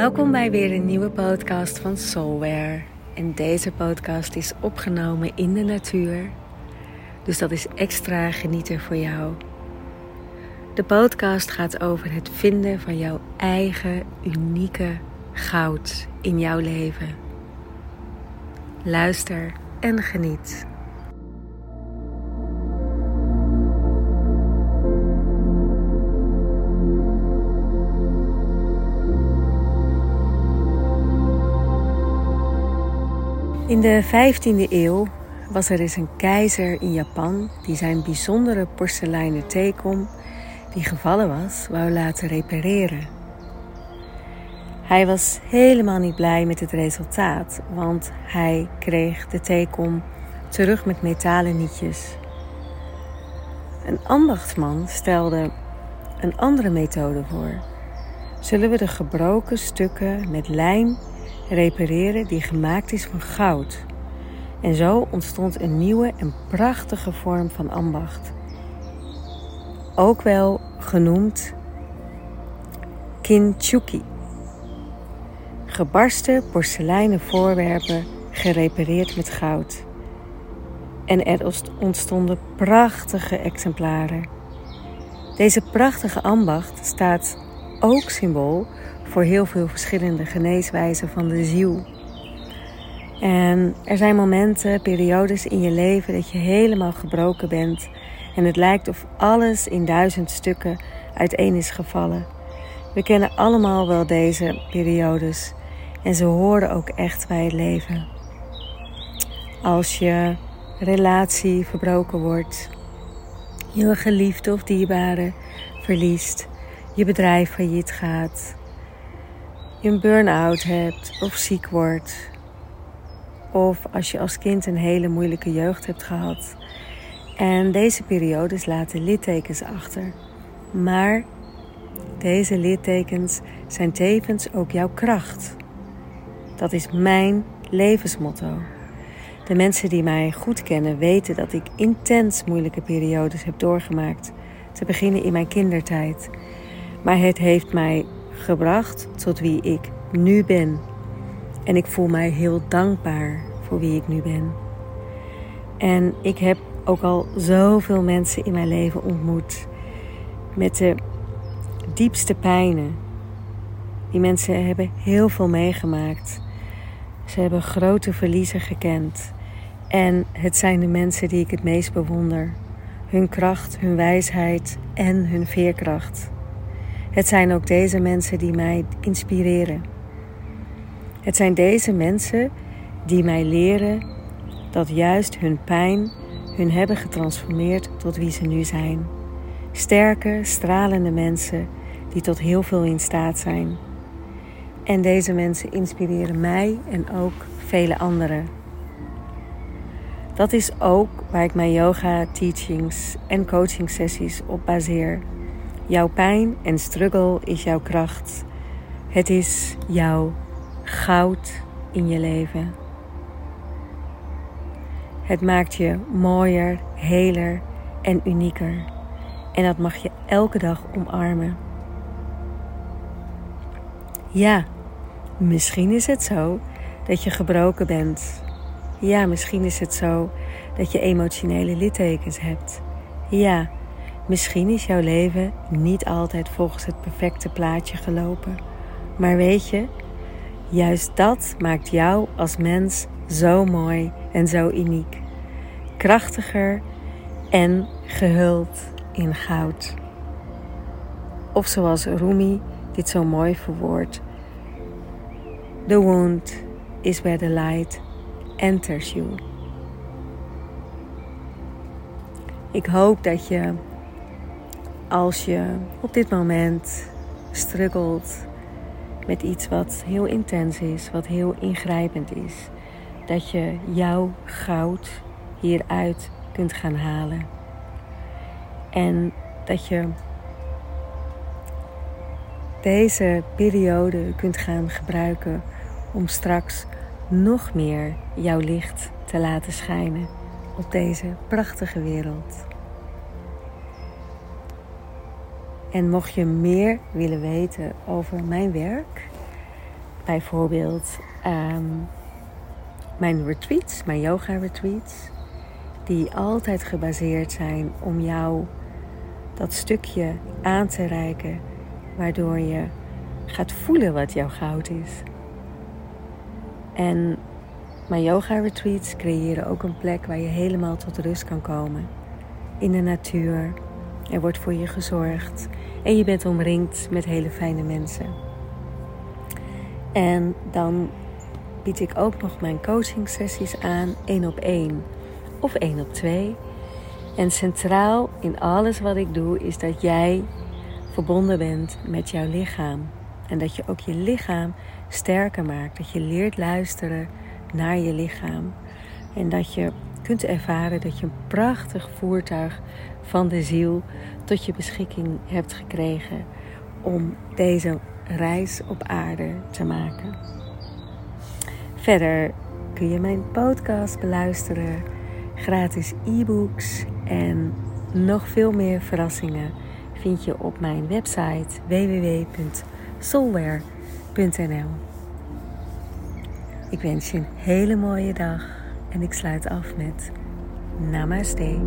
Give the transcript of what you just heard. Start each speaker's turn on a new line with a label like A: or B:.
A: Welkom bij weer een nieuwe podcast van Soulware. En deze podcast is opgenomen in de natuur. Dus dat is extra genieten voor jou. De podcast gaat over het vinden van jouw eigen unieke goud in jouw leven. Luister en geniet. In de 15e eeuw was er eens een keizer in Japan die zijn bijzondere porseleinen theekom, die gevallen was, wou laten repareren. Hij was helemaal niet blij met het resultaat, want hij kreeg de theekom terug met metalen nietjes. Een ambachtsman stelde een andere methode voor. Zullen we de gebroken stukken met lijm repareren die gemaakt is van goud. En zo ontstond een nieuwe en prachtige vorm van ambacht. Ook wel genoemd kintsugi. Gebarsten porseleinen voorwerpen gerepareerd met goud. En er ontstonden prachtige exemplaren. Deze prachtige ambacht staat ook symbool voor heel veel verschillende geneeswijzen van de ziel. En er zijn momenten, periodes in je leven dat je helemaal gebroken bent en het lijkt of alles in duizend stukken uiteen is gevallen. We kennen allemaal wel deze periodes en ze horen ook echt bij het leven. Als je relatie verbroken wordt, je geliefde of dierbare verliest, je bedrijf failliet gaat, je een burn-out hebt of ziek wordt. Of als je als kind een hele moeilijke jeugd hebt gehad. En deze periodes laten littekens achter. Maar deze littekens zijn tevens ook jouw kracht. Dat is mijn levensmotto. De mensen die mij goed kennen weten dat ik intens moeilijke periodes heb doorgemaakt. Te beginnen in mijn kindertijd. Maar het heeft mij gebracht tot wie ik nu ben. En ik voel mij heel dankbaar voor wie ik nu ben. En ik heb ook al zoveel mensen in mijn leven ontmoet met de diepste pijnen. Die mensen hebben heel veel meegemaakt. Ze hebben grote verliezen gekend. En het zijn de mensen die ik het meest bewonder. Hun kracht, hun wijsheid en hun veerkracht. Het zijn ook deze mensen die mij inspireren. Het zijn deze mensen die mij leren dat juist hun pijn hun hebben getransformeerd tot wie ze nu zijn. Sterke, stralende mensen die tot heel veel in staat zijn. En deze mensen inspireren mij en ook vele anderen. Dat is ook waar ik mijn yoga teachings en coaching sessies op baseer. Jouw pijn en struggle is jouw kracht. Het is jouw goud in je leven. Het maakt je mooier, heler en unieker. En dat mag je elke dag omarmen. Ja, misschien is het zo dat je gebroken bent. Ja, misschien is het zo dat je emotionele littekens hebt. Ja, Misschien is jouw leven niet altijd volgens het perfecte plaatje gelopen. Maar weet je, juist dat maakt jou als mens zo mooi en zo uniek. Krachtiger en gehuld in goud. Of zoals Rumi dit zo mooi verwoordt. The wound is where the light enters you. Ik hoop dat je als je op dit moment struggelt met iets wat heel intens is, wat heel ingrijpend is, dat je jouw goud hieruit kunt gaan halen. En dat je deze periode kunt gaan gebruiken om straks nog meer jouw licht te laten schijnen op deze prachtige wereld. En mocht je meer willen weten over mijn werk, bijvoorbeeld ehm, mijn retreats, mijn yoga retreats, die altijd gebaseerd zijn om jou dat stukje aan te reiken, waardoor je gaat voelen wat jouw goud is. En mijn yoga retreats creëren ook een plek waar je helemaal tot rust kan komen. In de natuur. Er wordt voor je gezorgd. En je bent omringd met hele fijne mensen. En dan bied ik ook nog mijn coaching sessies aan, één op één of één op twee. En centraal in alles wat ik doe is dat jij verbonden bent met jouw lichaam. En dat je ook je lichaam sterker maakt. Dat je leert luisteren naar je lichaam. En dat je kunt ervaren dat je een prachtig voertuig van de ziel tot je beschikking hebt gekregen om deze reis op aarde te maken. Verder kun je mijn podcast beluisteren, gratis e-books en nog veel meer verrassingen vind je op mijn website www.soulware.nl. Ik wens je een hele mooie dag en ik sluit af met Namaste.